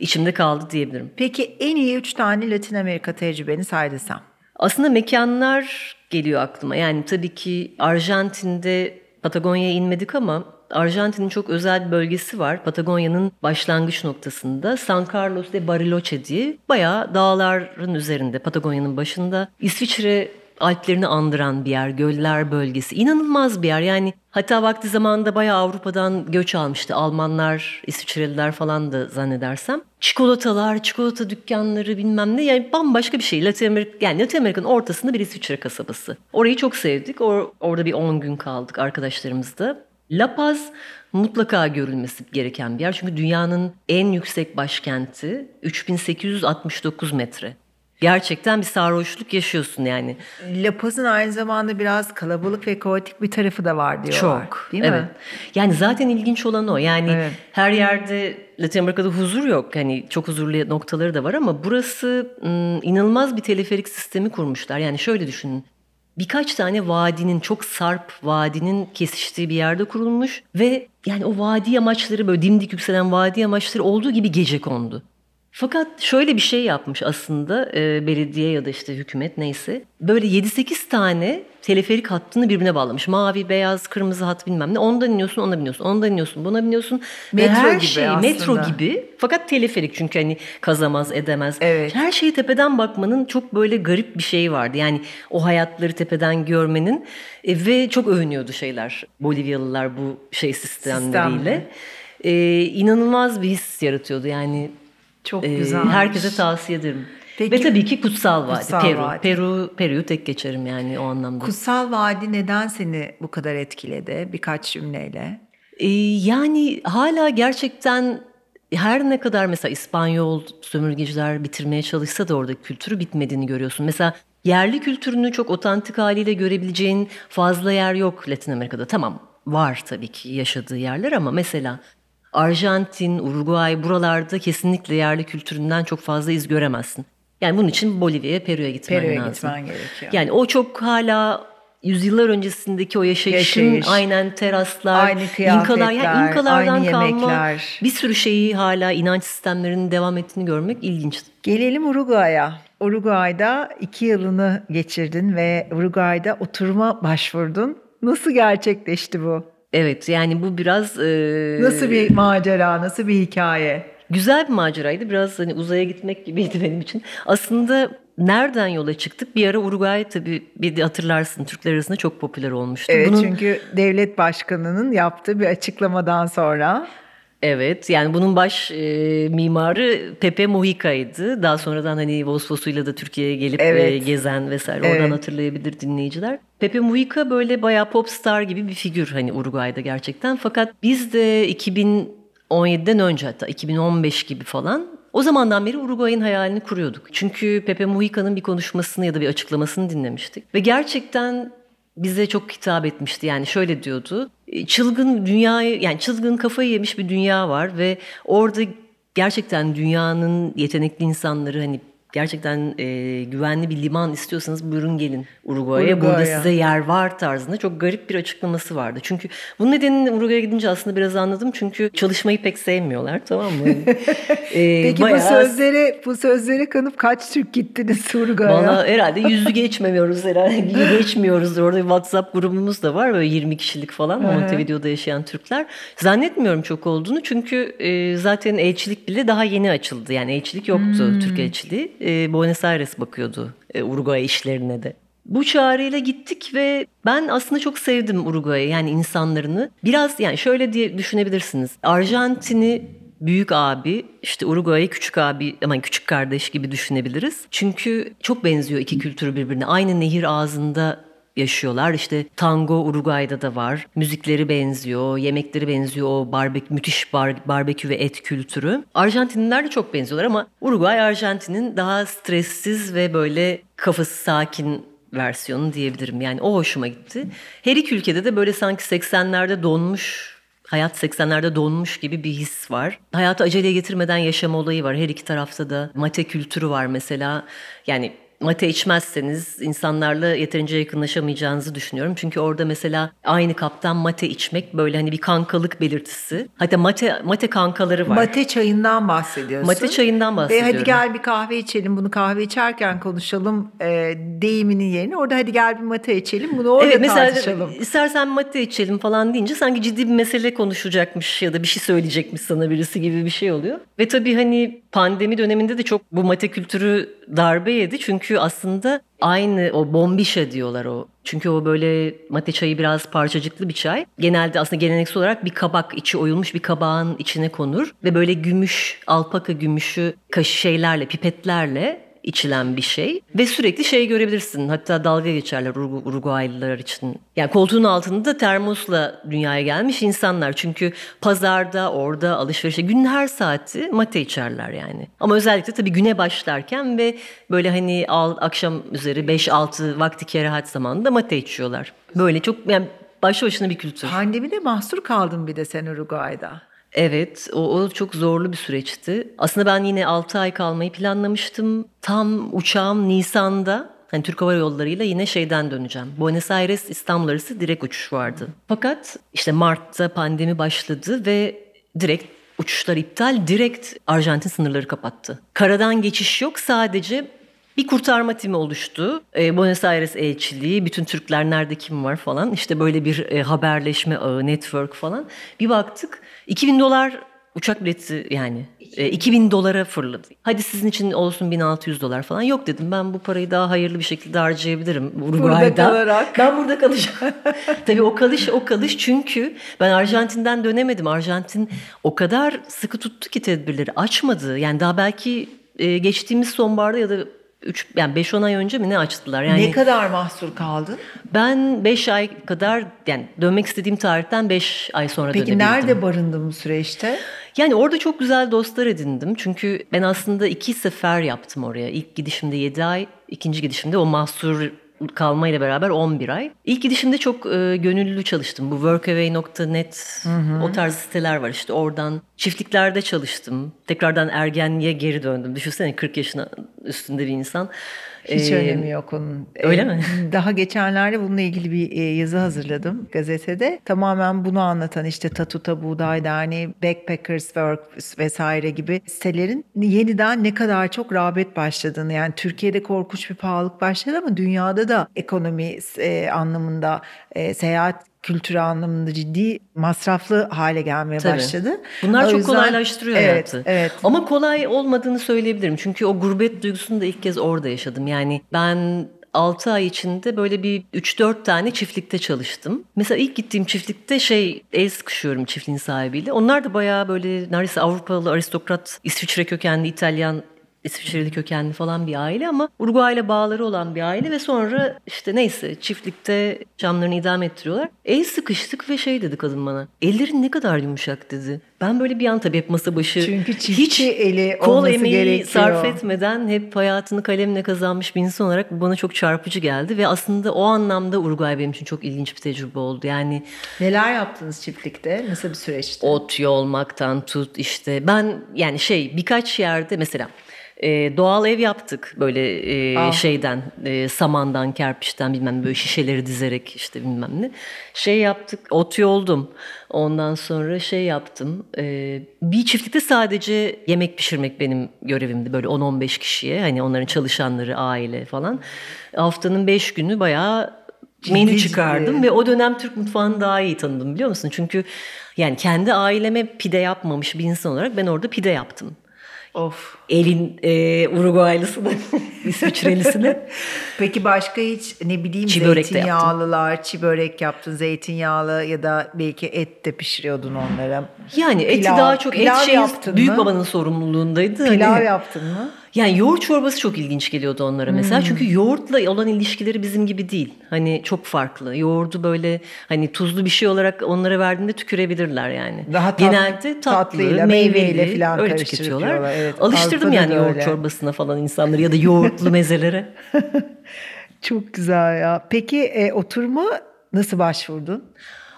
içimde kaldı diyebilirim. Peki en iyi 3 tane Latin Amerika tecrübeni say desem. Aslında mekanlar geliyor aklıma. Yani tabii ki Arjantin'de Patagonya'ya inmedik ama Arjantin'in çok özel bir bölgesi var. Patagonya'nın başlangıç noktasında San Carlos de Bariloche diye bayağı dağların üzerinde Patagonya'nın başında İsviçre Alplerini andıran bir yer, göller bölgesi. İnanılmaz bir yer. Yani hatta vakti zamanında bayağı Avrupa'dan göç almıştı. Almanlar, İsviçreliler falan da zannedersem. Çikolatalar, çikolata dükkanları bilmem ne. Yani bambaşka bir şey. Latin Amerika, yani Latin Amerika'nın ortasında bir İsviçre kasabası. Orayı çok sevdik. Or, orada bir 10 gün kaldık arkadaşlarımızla. La Paz mutlaka görülmesi gereken bir yer. Çünkü dünyanın en yüksek başkenti 3869 metre. Gerçekten bir sarhoşluk yaşıyorsun yani. La Paz'ın aynı zamanda biraz kalabalık ve kaotik bir tarafı da var diyorlar. Çok. Değil evet. mi? Yani zaten ilginç olan o. Yani Evet. her yerde Latin Amerika'da huzur yok. Hani çok huzurlu noktaları da var ama burası inanılmaz bir teleferik sistemi kurmuşlar. Yani şöyle düşünün. Birkaç tane vadinin çok sarp vadinin kesiştiği bir yerde kurulmuş ve yani o vadi yamaçları böyle dimdik yükselen vadi yamaçları olduğu gibi gece kondu. Fakat şöyle bir şey yapmış aslında e, belediye ya da işte hükümet neyse. Böyle 7-8 tane teleferik hattını birbirine bağlamış. Mavi, beyaz, kırmızı hat bilmem ne. Ondan iniyorsun, ona biniyorsun. Ondan iniyorsun, buna biniyorsun. Metro her gibi şey aslında. metro gibi. Fakat teleferik çünkü hani kazamaz, edemez. Evet. Her şeyi tepeden bakmanın çok böyle garip bir şeyi vardı. Yani o hayatları tepeden görmenin e, ve çok övünüyordu şeyler. Bolivyalılar bu şey sistemleriyle. Sistemle. E, inanılmaz bir his yaratıyordu. Yani Çok güzel. herkese tavsiye ederim. Peki- Ve tabii ki Kutsal Vadi, Kutsal Peru. Vadi. Peru, Peru'yu tek geçerim yani o anlamda. Kutsal Vadi neden seni bu kadar etkiledi? Birkaç cümleyle. Ee, yani hala gerçekten her ne kadar mesela İspanyol sömürgeciler bitirmeye çalışsa da oradaki kültürü bitmediğini görüyorsun. Mesela yerli kültürünü çok otantik haliyle görebileceğin fazla yer yok Latin Amerika'da. Tamam var tabii ki yaşadığı yerler ama mesela Arjantin, Uruguay buralarda kesinlikle yerli kültüründen çok fazla iz göremezsin. Yani bunun için Bolivya'ya, Peru'ya gitmen Peru'ya lazım. gitmen gerekiyor. Yani o çok hala yüzyıllar öncesindeki o yaşayışın Yaşayış. aynen teraslar, Aynı İnkalar, yani İnkalardan aynı kalma yemekler. bir sürü şeyi hala inanç sistemlerinin devam ettiğini görmek ilginç. Gelelim Uruguay'a. Uruguay'da iki yılını geçirdin ve Uruguay'da oturuma başvurdun. Nasıl gerçekleşti bu? Evet yani bu biraz e, Nasıl bir macera, nasıl bir hikaye? Güzel bir maceraydı. Biraz hani uzaya gitmek gibiydi benim için. Aslında nereden yola çıktık? Bir ara Uruguay tabii bir de hatırlarsın Türkler arasında çok popüler olmuştu. Evet Bunun- çünkü devlet başkanının yaptığı bir açıklamadan sonra Evet yani bunun baş e, mimarı Pepe Muhica'ydı. Daha sonradan hani Vosvos'uyla da Türkiye'ye gelip Evet. e, gezen vesaire oradan Evet. hatırlayabilir dinleyiciler. Pepe Mujica böyle bayağı popstar gibi bir figür hani Uruguay'da gerçekten. Fakat biz de 2017'den önce hatta 2015 gibi falan o zamandan beri Uruguay'ın hayalini kuruyorduk. Çünkü Pepe Mujica'nın bir konuşmasını ya da bir açıklamasını dinlemiştik. Ve gerçekten bize çok hitap etmişti. Yani şöyle diyordu. "E, Çılgın dünyayı yani çılgın kafayı yemiş bir dünya var ve orada gerçekten dünyanın yetenekli insanları hani gerçekten e, güvenli bir liman istiyorsanız buyurun gelin Uruguay'a. Burada Uruguay'a. size yer var tarzında çok garip bir açıklaması vardı. Çünkü bunun nedenini Uruguay'a gidince aslında biraz anladım. Çünkü çalışmayı pek sevmiyorlar tamam mı? E, Peki bayağı- bu sözlere bu sözlere kanıp kaç Türk gittiniz Uruguay'a? Valla herhalde yüzü geçmiyoruz herhalde. Geçmiyoruzdur. Orada bir WhatsApp grubumuz da var. Böyle 20 kişilik falan. Montevideo'da yaşayan Türkler. Zannetmiyorum çok olduğunu. Çünkü e, zaten elçilik bile daha yeni açıldı. Yani elçilik yoktu. Hmm. Türk elçiliği. E, Buenos Aires bakıyordu e, Uruguay işlerine de. Bu çağrıyla gittik ve ben aslında çok sevdim Uruguay'ı yani insanlarını. Biraz yani şöyle diye düşünebilirsiniz. Arjantin'i büyük abi, işte Uruguay'ı küçük abi, aman küçük kardeş gibi düşünebiliriz. Çünkü çok benziyor iki kültürü birbirine. Aynı nehir ağzında yaşıyorlar. İşte tango Uruguay'da da var. Müzikleri benziyor, yemekleri benziyor. O barbek müthiş bar, barbekü ve et kültürü. Arjantinliler de çok benziyorlar ama Uruguay Arjantin'in daha stressiz ve böyle kafası sakin versiyonu diyebilirim. Yani o hoşuma gitti. Her iki ülkede de böyle sanki 80'lerde donmuş Hayat 80'lerde donmuş gibi bir his var. Hayatı aceleye getirmeden yaşama olayı var. Her iki tarafta da mate kültürü var mesela. Yani mate içmezseniz insanlarla yeterince yakınlaşamayacağınızı düşünüyorum. Çünkü orada mesela aynı kaptan mate içmek böyle hani bir kankalık belirtisi. Hatta mate mate kankaları var. Mate çayından bahsediyorsun. Mate çayından bahsediyorum. Ve hadi gel bir kahve içelim bunu kahve içerken konuşalım e, deyiminin yerine orada hadi gel bir mate içelim bunu orada evet, mesela tartışalım. istersen mate içelim falan deyince sanki ciddi bir mesele konuşacakmış ya da bir şey söyleyecekmiş sana birisi gibi bir şey oluyor. Ve tabii hani pandemi döneminde de çok bu mate kültürü darbe yedi. Çünkü aslında aynı o bombişe diyorlar o. Çünkü o böyle mate çayı biraz parçacıklı bir çay. Genelde aslında geleneksel olarak bir kabak içi oyulmuş bir kabağın içine konur. Ve böyle gümüş, alpaka gümüşü kaşı şeylerle, pipetlerle içilen bir şey. Ve sürekli şey görebilirsin. Hatta dalga geçerler Uruguaylılar için. Yani koltuğun altında termosla dünyaya gelmiş insanlar. Çünkü pazarda, orada, alışverişte günün her saati mate içerler yani. Ama özellikle tabii güne başlarken ve böyle hani akşam üzeri 5-6 vakti kerahat zamanında mate içiyorlar. Böyle çok yani başlı başına bir kültür. Pandemide mahsur kaldın bir de sen Uruguay'da. Evet, o, o çok zorlu bir süreçti. Aslında ben yine 6 ay kalmayı planlamıştım. Tam uçağım Nisan'da Hani Türk Hava Yolları ile yine şeyden döneceğim. Buenos Aires İstanbul arası direkt uçuş vardı. Fakat işte Mart'ta pandemi başladı ve direkt uçuşlar iptal. Direkt Arjantin sınırları kapattı. Karadan geçiş yok sadece bir kurtarma timi oluştu. E, Buenos Aires elçiliği, bütün Türkler nerede kim var falan. İşte böyle bir e, haberleşme ağı, network falan. Bir baktık 2000 dolar uçak bileti yani. E, 2000 dolara fırladı. Hadi sizin için olsun 1600 dolar falan. Yok dedim ben bu parayı daha hayırlı bir şekilde harcayabilirim Uruguay'da. Burada kalarak. Ben burada kalacağım. Tabii o kalış o kalış çünkü ben Arjantin'den dönemedim. Arjantin o kadar sıkı tuttu ki tedbirleri açmadı. Yani daha belki e, geçtiğimiz sonbaharda ya da 3 yani 5-10 ay önce mi ne açtılar? Yani ne kadar mahsur kaldın? Ben 5 ay kadar yani dönmek istediğim tarihten 5 ay sonra Peki dönebildim. nerede barındın bu süreçte? Yani orada çok güzel dostlar edindim. Çünkü ben aslında iki sefer yaptım oraya. İlk gidişimde 7 ay, ikinci gidişimde o mahsur kalmayla beraber 11 ay. İlk gidişimde çok e, gönüllü çalıştım. Bu workaway.net o tarz siteler var işte oradan. Çiftliklerde çalıştım. Tekrardan ergenliğe geri döndüm. Düşünsene 40 yaşına üstünde bir insan. Hiç ee, önemi yok onun. Öyle ee, mi? Daha geçenlerde bununla ilgili bir yazı hazırladım gazetede. Tamamen bunu anlatan işte Tatuta Buğday Derneği, Backpackers Work vesaire gibi sitelerin yeniden ne kadar çok rağbet başladığını yani Türkiye'de korkunç bir pahalılık başladı ama dünyada da ekonomi e, anlamında e, seyahat kültürü anlamında ciddi masraflı hale gelmeye Tabii. başladı. Bunlar o çok yüzden, kolaylaştırıyor evet, hayatı. Evet. Ama kolay olmadığını söyleyebilirim. Çünkü o gurbet duygusunu da ilk kez orada yaşadım. Yani ben 6 ay içinde böyle bir 3-4 tane çiftlikte çalıştım. Mesela ilk gittiğim çiftlikte şey el sıkışıyorum çiftliğin sahibiyle. Onlar da bayağı böyle neredeyse Avrupalı aristokrat, İsviçre kökenli İtalyan İsviçreli kökenli falan bir aile ama Uruguay'la bağları olan bir aile ve sonra işte neyse çiftlikte camlarını idam ettiriyorlar. El sıkıştık ve şey dedi kadın bana. Ellerin ne kadar yumuşak dedi. Ben böyle bir an tabii hep masa başı Çünkü hiç eli kol emeği gerekiyor. sarf etmeden hep hayatını kalemle kazanmış bir insan olarak bu bana çok çarpıcı geldi ve aslında o anlamda Uruguay benim için çok ilginç bir tecrübe oldu. Yani neler yaptınız çiftlikte? Nasıl bir süreçti? Ot yolmaktan tut işte ben yani şey birkaç yerde mesela e, doğal ev yaptık böyle e, ah. şeyden e, samandan kerpiçten bilmem böyle şişeleri dizerek işte bilmem ne şey yaptık ot yoldum ondan sonra şey yaptım e, bir çiftlikte sadece yemek pişirmek benim görevimdi böyle 10-15 kişiye hani onların çalışanları aile falan haftanın 5 günü bayağı menü çıkardım ve o dönem Türk mutfağını daha iyi tanıdım biliyor musun? Çünkü yani kendi aileme pide yapmamış bir insan olarak ben orada pide yaptım. Of. Elin e, Uruguaylısını, İsviçrelisini. Peki başka hiç ne bileyim çi zeytinyağlılar, çi börek yaptın, zeytinyağlı ya da belki et de pişiriyordun onlara. Yani pilav, eti daha çok et şey büyük mı? babanın sorumluluğundaydı. Pilav hani, yaptın mı? Yani yoğurt çorbası çok ilginç geliyordu onlara mesela. Hmm. Çünkü yoğurtla olan ilişkileri bizim gibi değil. Hani çok farklı. Yoğurdu böyle hani tuzlu bir şey olarak onlara verdiğinde tükürebilirler yani. Daha tat, Genelde tatlı, tatlıyla, meyveli falan öyle tüketiyorlar. Evet, Alıştırdım yani yoğurt öyle. çorbasına falan insanları ya da yoğurtlu mezelere. çok güzel ya. Peki e, oturma nasıl başvurdun?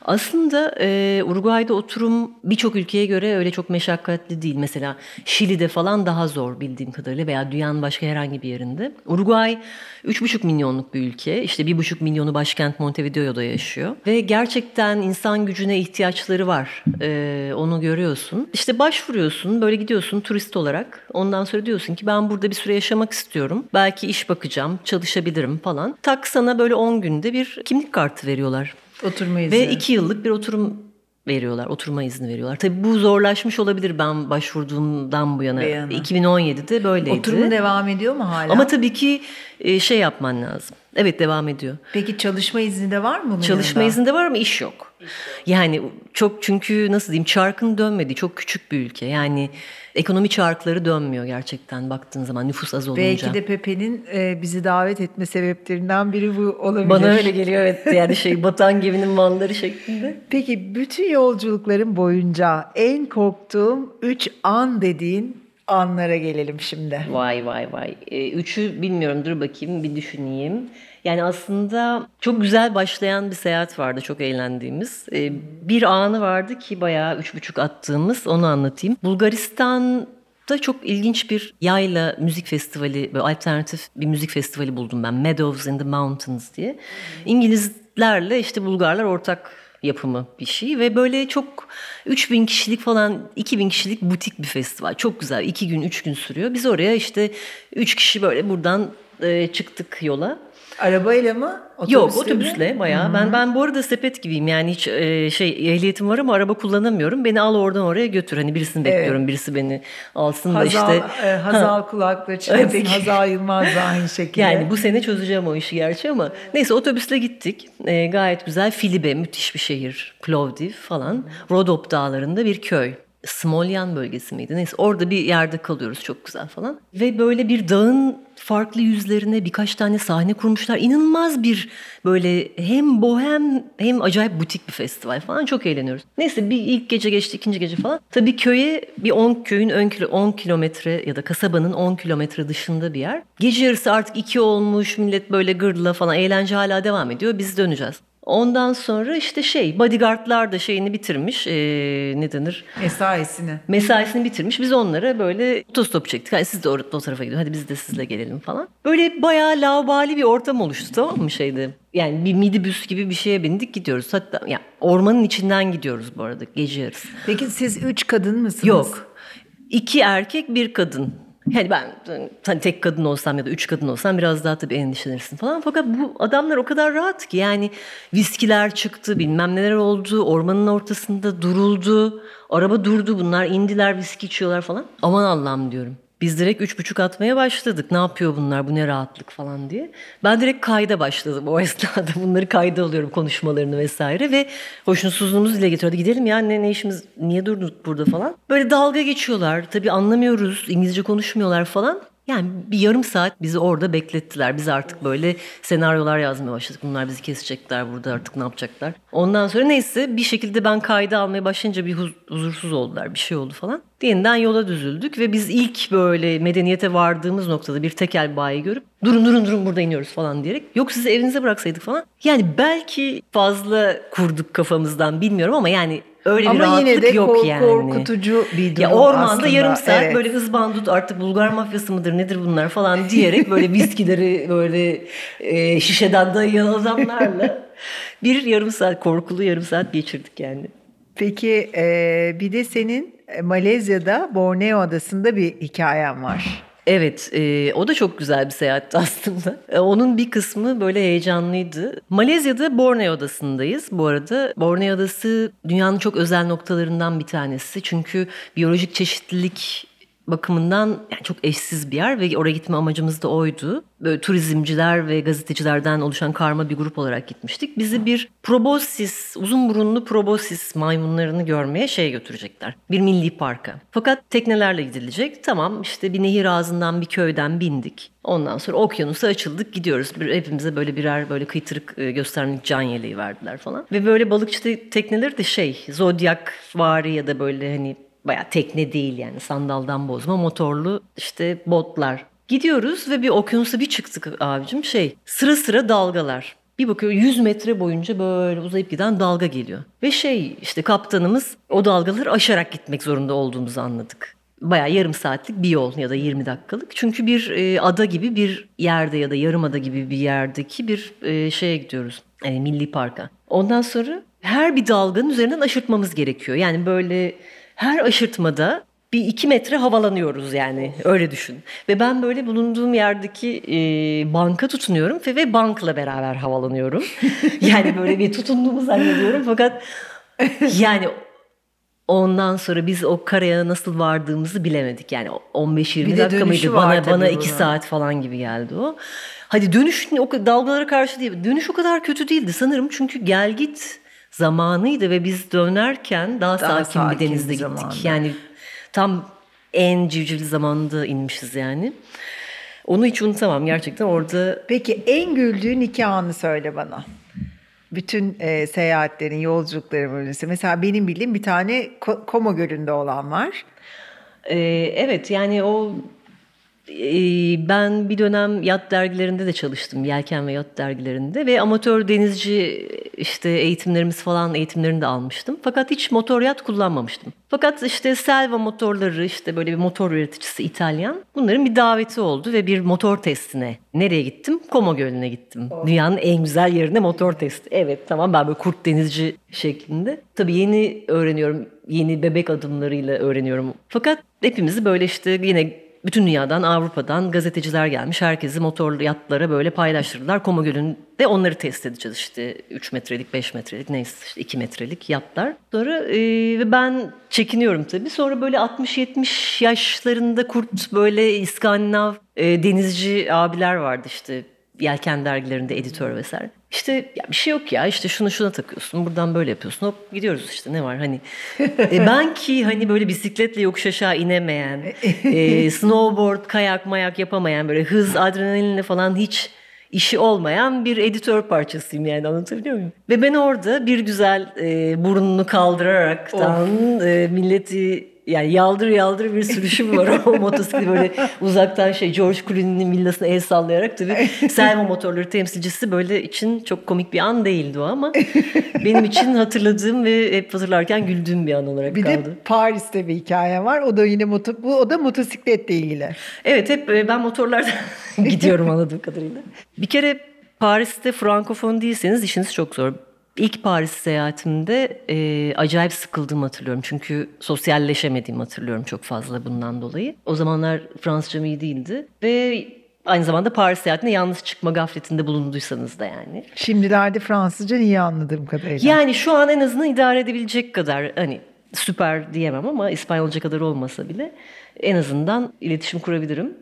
Aslında e, Uruguay'da oturum birçok ülkeye göre öyle çok meşakkatli değil. Mesela Şili'de falan daha zor bildiğim kadarıyla veya dünyanın başka herhangi bir yerinde. Uruguay 3,5 milyonluk bir ülke. İşte 1,5 milyonu başkent Montevideo'da yaşıyor. Ve gerçekten insan gücüne ihtiyaçları var. E, onu görüyorsun. İşte başvuruyorsun, böyle gidiyorsun turist olarak. Ondan sonra diyorsun ki ben burada bir süre yaşamak istiyorum. Belki iş bakacağım, çalışabilirim falan. Tak sana böyle 10 günde bir kimlik kartı veriyorlar. Oturma izni. Ve iki yıllık bir oturum veriyorlar. Oturma izni veriyorlar. Tabii bu zorlaşmış olabilir ben başvurduğumdan bu yana. Bir yana. 2017'de böyleydi. Oturumu devam ediyor mu hala? Ama tabii ki e, şey yapman lazım. Evet devam ediyor. Peki çalışma izni de var mı bunun Çalışma yanında? izni de var ama iş yok. Yani çok çünkü nasıl diyeyim çarkın dönmedi. Çok küçük bir ülke. Yani ekonomi çarkları dönmüyor gerçekten baktığın zaman nüfus az olunca. Belki de Pepe'nin e, bizi davet etme sebeplerinden biri bu olabilir. Bana öyle geliyor evet. Yani şey batan geminin malları şeklinde. Peki bütün yolculukların boyunca en korktuğum 3 an dediğin anlara gelelim şimdi. Vay vay vay. Ee, üçü bilmiyorum dur bakayım bir düşüneyim. Yani aslında çok güzel başlayan bir seyahat vardı çok eğlendiğimiz. Ee, bir anı vardı ki bayağı üç buçuk attığımız onu anlatayım. Bulgaristan'da çok ilginç bir yayla müzik festivali, böyle alternatif bir müzik festivali buldum ben. Meadows in the Mountains diye. İngilizlerle işte Bulgarlar ortak yapımı bir şey ve böyle çok 3000 kişilik falan 2000 kişilik butik bir festival. Çok güzel. 2 gün 3 gün sürüyor. Biz oraya işte 3 kişi böyle buradan e, çıktık yola. Arabayla mı? Yok Otobüsle mi? otobüsle bayağı. Ben ben bu arada sepet gibiyim. Yani hiç e, şey ehliyetim var ama araba kullanamıyorum. Beni al oradan oraya götür. Hani birisini bekliyorum. Birisi beni alsın da Hazal, işte. e, Hazal kulakları çınlasın. Peki. Hazal Yılmaz da aynı şekilde. Yani bu sene çözeceğim o işi gerçi ama neyse otobüsle gittik. Ee, gayet güzel. Filibe müthiş bir şehir. Plovdiv falan. Rodop dağlarında bir köy. Smolyan bölgesi miydi? Neyse orada bir yerde kalıyoruz çok güzel falan. Ve böyle bir dağın farklı yüzlerine birkaç tane sahne kurmuşlar. İnanılmaz bir böyle hem bohem hem acayip butik bir festival falan. Çok eğleniyoruz. Neyse bir ilk gece geçti, ikinci gece falan. Tabii köye bir 10 köyün ön kilo 10 kilometre ya da kasabanın 10 kilometre dışında bir yer. Gece yarısı artık iki olmuş. Millet böyle gırla falan. Eğlence hala devam ediyor. Biz döneceğiz. Ondan sonra işte şey bodyguardlar da şeyini bitirmiş. Ee, ne denir? Mesaisini. mesaisini bitirmiş. Biz onlara böyle otostop çektik. Hadi siz de orada o tarafa gidin. Hadi biz de sizle gelelim falan. Böyle bayağı laubali bir ortam oluştu tamam mı şeyde? Yani bir minibüs gibi bir şeye bindik gidiyoruz. Hatta ya ormanın içinden gidiyoruz bu arada gece yarısı. Peki siz üç kadın mısınız? Yok. İki erkek bir kadın. Yani ben hani tek kadın olsam ya da üç kadın olsam biraz daha tabii endişelenirsin falan. Fakat bu adamlar o kadar rahat ki yani viskiler çıktı bilmem neler oldu. Ormanın ortasında duruldu. Araba durdu bunlar indiler viski içiyorlar falan. Aman Allah'ım diyorum. Biz direkt üç buçuk atmaya başladık. Ne yapıyor bunlar bu ne rahatlık falan diye. Ben direkt kayda başladım o esnada. Bunları kayda alıyorum konuşmalarını vesaire. Ve hoşnutsuzluğumuzu dile getiriyordu. Gidelim ya ne, ne işimiz niye durduk burada falan. Böyle dalga geçiyorlar. Tabii anlamıyoruz. İngilizce konuşmuyorlar falan. Yani bir yarım saat bizi orada beklettiler. Biz artık böyle senaryolar yazmaya başladık. Bunlar bizi kesecekler burada artık ne yapacaklar. Ondan sonra neyse bir şekilde ben kayda almaya başlayınca bir huz- huzursuz oldular. Bir şey oldu falan. Yeniden yola düzüldük ve biz ilk böyle medeniyete vardığımız noktada bir tekel bayi görüp durun durun durun burada iniyoruz falan diyerek. Yok sizi evinize bıraksaydık falan. Yani belki fazla kurduk kafamızdan bilmiyorum ama yani öyle bir Ama rahatlık yine de yok kork- yani. korkutucu bir durum Ya ormanda aslında. yarım saat Evet. böyle ızbandut artık Bulgar mafyası mıdır nedir bunlar falan diyerek böyle viskileri böyle e, şişeden dayayan adamlarla bir yarım saat korkulu yarım saat geçirdik yani. Peki e, bir de senin Malezya'da Borneo Adası'nda bir hikayen var. Evet, e, o da çok güzel bir seyahatti aslında. E, onun bir kısmı böyle heyecanlıydı. Malezya'da Borneo Adası'ndayız bu arada. Borneo Adası dünyanın çok özel noktalarından bir tanesi. Çünkü biyolojik çeşitlilik bakımından yani çok eşsiz bir yer ve oraya gitme amacımız da oydu. Böyle turizmciler ve gazetecilerden oluşan karma bir grup olarak gitmiştik. Bizi bir proboscis, uzun burunlu proboscis maymunlarını görmeye şeye götürecekler. Bir milli parka. Fakat teknelerle gidilecek. Tamam işte bir nehir ağzından bir köyden bindik. Ondan sonra okyanusa açıldık gidiyoruz. Bir, hepimize böyle birer böyle kıytırık e, göstermelik can yeleği verdiler falan. Ve böyle balıkçı te- tekneleri de şey zodyak vari ya da böyle hani Baya tekne değil yani sandaldan bozma motorlu işte botlar. Gidiyoruz ve bir okyanusa bir çıktık abicim şey sıra sıra dalgalar. Bir bakıyor 100 metre boyunca böyle uzayıp giden dalga geliyor. Ve şey işte kaptanımız o dalgaları aşarak gitmek zorunda olduğumuzu anladık. Bayağı yarım saatlik bir yol ya da 20 dakikalık. Çünkü bir e, ada gibi bir yerde ya da yarım ada gibi bir yerdeki bir e, şeye gidiyoruz. E, milli parka. Ondan sonra her bir dalganın üzerinden aşırtmamız gerekiyor. Yani böyle her aşırtmada bir iki metre havalanıyoruz yani öyle düşün. Ve ben böyle bulunduğum yerdeki e, banka tutunuyorum ve, ve bankla beraber havalanıyorum. yani böyle bir tutunduğumu zannediyorum fakat yani ondan sonra biz o karaya nasıl vardığımızı bilemedik. Yani 15-20 dakika mıydı bana bana 2 saat falan gibi geldi o. Hadi dönüş o dalgalara karşı değil. Dönüş o kadar kötü değildi sanırım çünkü gel git zamanıydı ve biz dönerken daha, daha sakin, sakin bir denizde bir gittik. Zamanda. Yani tam en civcivli zamanında inmişiz yani. Onu hiç unutamam gerçekten orada. Peki en güldüğün iki anı söyle bana. Bütün e, seyahatlerin, yolculukların böylesi. Mesela benim bildiğim bir tane Como Gölü'nde olan var. Ee, evet yani o ben bir dönem yat dergilerinde de çalıştım. Yelken ve yat dergilerinde ve amatör denizci işte eğitimlerimiz falan eğitimlerini de almıştım. Fakat hiç motor yat kullanmamıştım. Fakat işte Selva motorları işte böyle bir motor üreticisi İtalyan. Bunların bir daveti oldu ve bir motor testine. Nereye gittim? Como Gölü'ne gittim. Oh. Dünyanın en güzel yerine motor testi. Evet tamam ben böyle kurt denizci şeklinde. Tabii yeni öğreniyorum. Yeni bebek adımlarıyla öğreniyorum. Fakat hepimizi böyle işte yine bütün dünyadan, Avrupa'dan gazeteciler gelmiş. Herkesi motorlu yatlara böyle paylaştırdılar. Koma Gölü'nde onları test edeceğiz işte. 3 metrelik, 5 metrelik neyse işte 2 metrelik yatlar. Sonra e, ben çekiniyorum tabii. Sonra böyle 60-70 yaşlarında kurt böyle İskandinav e, denizci abiler vardı işte yelken dergilerinde editör vesaire. İşte ya bir şey yok ya işte şunu şuna takıyorsun buradan böyle yapıyorsun hop gidiyoruz işte ne var hani e, ben ki hani böyle bisikletle yokuş aşağı inemeyen e, snowboard kayak mayak yapamayan böyle hız adrenalinle falan hiç işi olmayan bir editör parçasıyım yani anlatabiliyor muyum? Ve ben orada bir güzel e, burnunu kaldırarak e, milleti yani yaldır yaldır bir sürüşüm var o motosiklet böyle uzaktan şey George Clooney'nin villasına el sallayarak tabii Selma motorları temsilcisi böyle için çok komik bir an değildi o ama benim için hatırladığım ve hep hatırlarken güldüğüm bir an olarak bir kaldı. Bir de Paris'te bir hikaye var. O da yine moto, bu o da motosikletle ilgili. Evet hep e, ben motorlardan gidiyorum anladığım kadarıyla. Bir kere Paris'te frankofon değilseniz işiniz çok zor. İlk Paris seyahatimde e, acayip sıkıldığımı hatırlıyorum. Çünkü sosyalleşemediğimi hatırlıyorum çok fazla bundan dolayı. O zamanlar Fransızcam iyi değildi. Ve aynı zamanda Paris seyahatine yalnız çıkma gafletinde bulunduysanız da yani. Şimdilerde Fransızca iyi anladığım kadarıyla. Yani şu an en azından idare edebilecek kadar hani süper diyemem ama İspanyolca kadar olmasa bile en azından iletişim kurabilirim.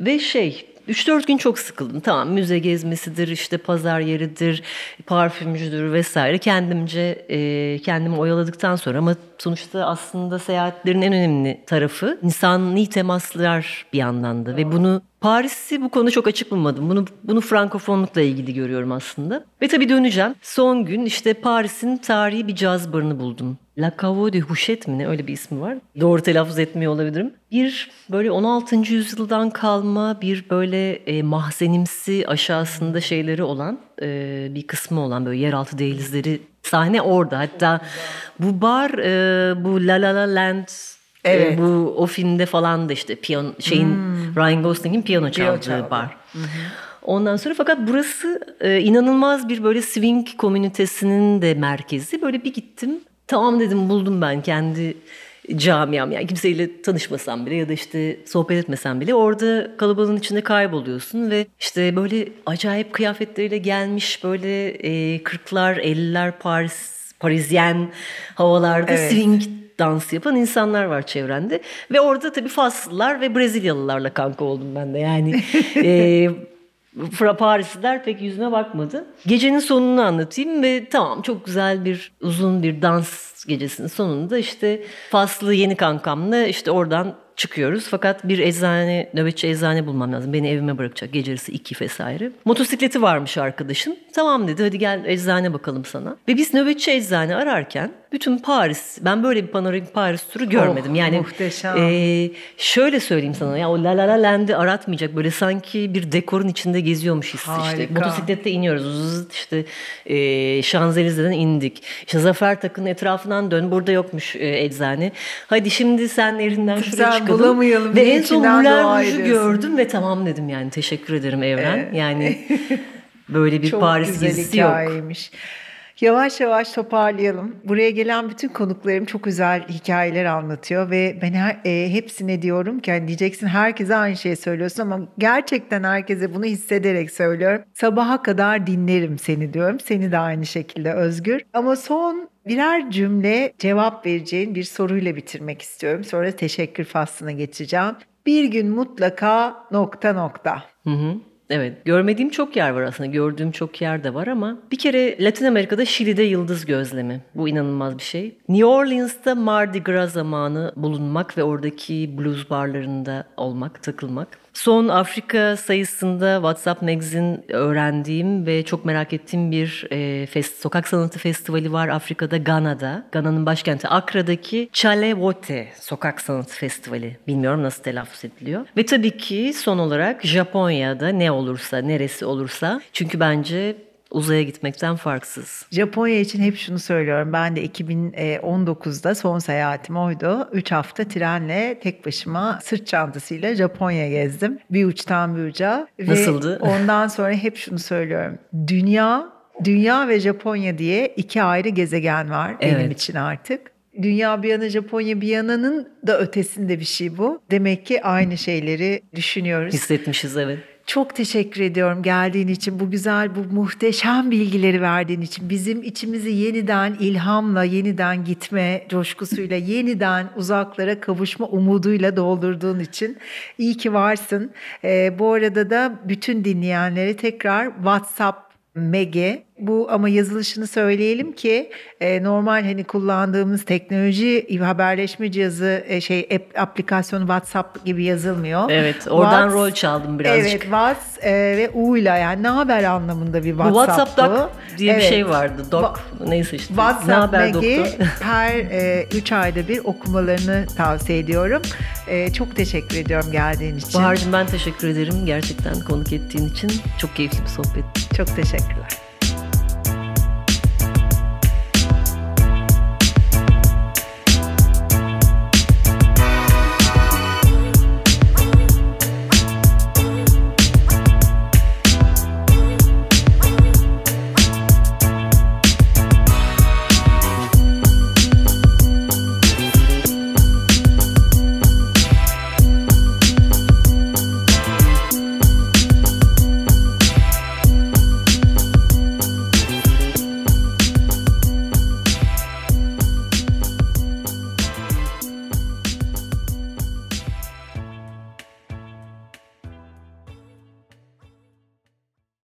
Ve şey 3-4 gün çok sıkıldım. Tamam müze gezmesidir, işte pazar yeridir, parfümcüdür vesaire. Kendimce e, kendimi oyaladıktan sonra ama sonuçta aslında seyahatlerin en önemli tarafı insani temaslar bir yandan da. Ve bunu Paris'i bu konu çok açık bulmadım. Bunu bunu frankofonlukla ilgili görüyorum aslında. Ve tabii döneceğim. Son gün işte Paris'in tarihi bir caz barını buldum. La Cavo de Houchet mi ne öyle bir ismi var. Doğru telaffuz etmiyor olabilirim. Bir böyle 16. yüzyıldan kalma bir böyle e, mahzenimsi aşağısında şeyleri olan e, bir kısmı olan böyle yeraltı dehlizleri sahne orada. Hatta bu bar e, bu La La La Land Evet. E, bu o filmde falan da işte piyon şeyin hmm. Ryan Gosling'in piyano çaldığı çaldı. bar. Hı-hı. Ondan sonra fakat burası e, inanılmaz bir böyle swing komünitesinin de merkezi. Böyle bir gittim. Tamam dedim buldum ben kendi camiam yani kimseyle tanışmasam bile ya da işte sohbet etmesem bile orada kalabalığın içinde kayboluyorsun ve işte böyle acayip kıyafetleriyle gelmiş böyle e, 40'lar 50'ler Paris Parisyen havalarda evet. swing dans yapan insanlar var çevrende. Ve orada tabii Faslılar ve Brezilyalılarla kanka oldum ben de. Yani e, Parisliler pek yüzüme bakmadı. Gecenin sonunu anlatayım ve tamam çok güzel bir uzun bir dans gecesinin sonunda işte Faslı yeni kankamla işte oradan çıkıyoruz. Fakat bir eczane, nöbetçi eczane bulmam lazım. Beni evime bırakacak. Gecesi iki vesaire. Motosikleti varmış arkadaşın. Tamam dedi hadi gel eczane bakalım sana. Ve biz nöbetçi eczane ararken bütün Paris, ben böyle bir panoramik Paris turu görmedim. Oh, yani muhteşem. e, şöyle söyleyeyim sana ya o La La La Land'i aratmayacak. Böyle sanki bir dekorun içinde geziyormuş hissi işte. Harika. Motosiklette iniyoruz. Zzzz, işte e, Şanzelize'den indik. İşte Zafer Takı'nın etrafından dön. Burada yokmuş e, eczane. Hadi şimdi sen erinden şuraya Sen çıkalım. bulamayalım Ve en son Moulin Rouge'u gördüm ve tamam dedim yani teşekkür ederim Evren. Evet. Yani böyle bir Çok Paris güzel gezisi yok. hikayeymiş. Yavaş yavaş toparlayalım. Buraya gelen bütün konuklarım çok güzel hikayeler anlatıyor ve ben her, e, hepsine diyorum ki hani diyeceksin herkese aynı şeyi söylüyorsun ama gerçekten herkese bunu hissederek söylüyorum. Sabaha kadar dinlerim seni diyorum. Seni de aynı şekilde Özgür. Ama son birer cümle cevap vereceğin bir soruyla bitirmek istiyorum. Sonra teşekkür faslına geçeceğim. Bir gün mutlaka nokta nokta. Hı hı. Evet. Görmediğim çok yer var aslında. Gördüğüm çok yer de var ama bir kere Latin Amerika'da Şili'de yıldız gözlemi. Bu inanılmaz bir şey. New Orleans'ta Mardi Gras zamanı bulunmak ve oradaki blues barlarında olmak, takılmak. Son Afrika sayısında WhatsApp Magazine öğrendiğim ve çok merak ettiğim bir e, fest, sokak sanatı festivali var Afrika'da, Gana'da. Gana'nın başkenti Akra'daki Chalewote Sokak Sanatı Festivali. Bilmiyorum nasıl telaffuz ediliyor. Ve tabii ki son olarak Japonya'da ne olursa, neresi olursa. Çünkü bence uzaya gitmekten farksız. Japonya için hep şunu söylüyorum. Ben de 2019'da son seyahatim oydu. 3 hafta trenle tek başıma sırt çantasıyla Japonya gezdim. Bir uçtan bir uca. Ve Nasıldı? ondan sonra hep şunu söylüyorum. Dünya, dünya ve Japonya diye iki ayrı gezegen var benim Evet. için artık. Dünya bir yana Japonya bir yananın da ötesinde bir şey bu. Demek ki aynı şeyleri düşünüyoruz. Hissetmişiz evet. Çok teşekkür ediyorum geldiğin için, bu güzel, bu muhteşem bilgileri verdiğin için. Bizim içimizi yeniden ilhamla, yeniden gitme coşkusuyla, yeniden uzaklara kavuşma umuduyla doldurduğun için iyi ki varsın. Ee, bu arada da bütün dinleyenlere tekrar WhatsApp Mege. Bu ama yazılışını söyleyelim ki e, normal hani kullandığımız teknoloji haberleşme cihazı e, şey app, aplikasyonu WhatsApp gibi yazılmıyor. Evet oradan Whats- rol çaldım birazcık. Evet, Whats e, ve U'yla yani ne haber anlamında bir Bu WhatsApp WhatsApp bu. Doc diye bir Evet. şey vardı. Doc neyse işte. ne WhatsApp haber doktor? her 3 ayda bir okumalarını tavsiye ediyorum. E, çok teşekkür ediyorum geldiğin için. Bahar'cığım ben teşekkür ederim gerçekten konuk ettiğin için. Çok keyifli bir sohbet. Çok teşekkürler.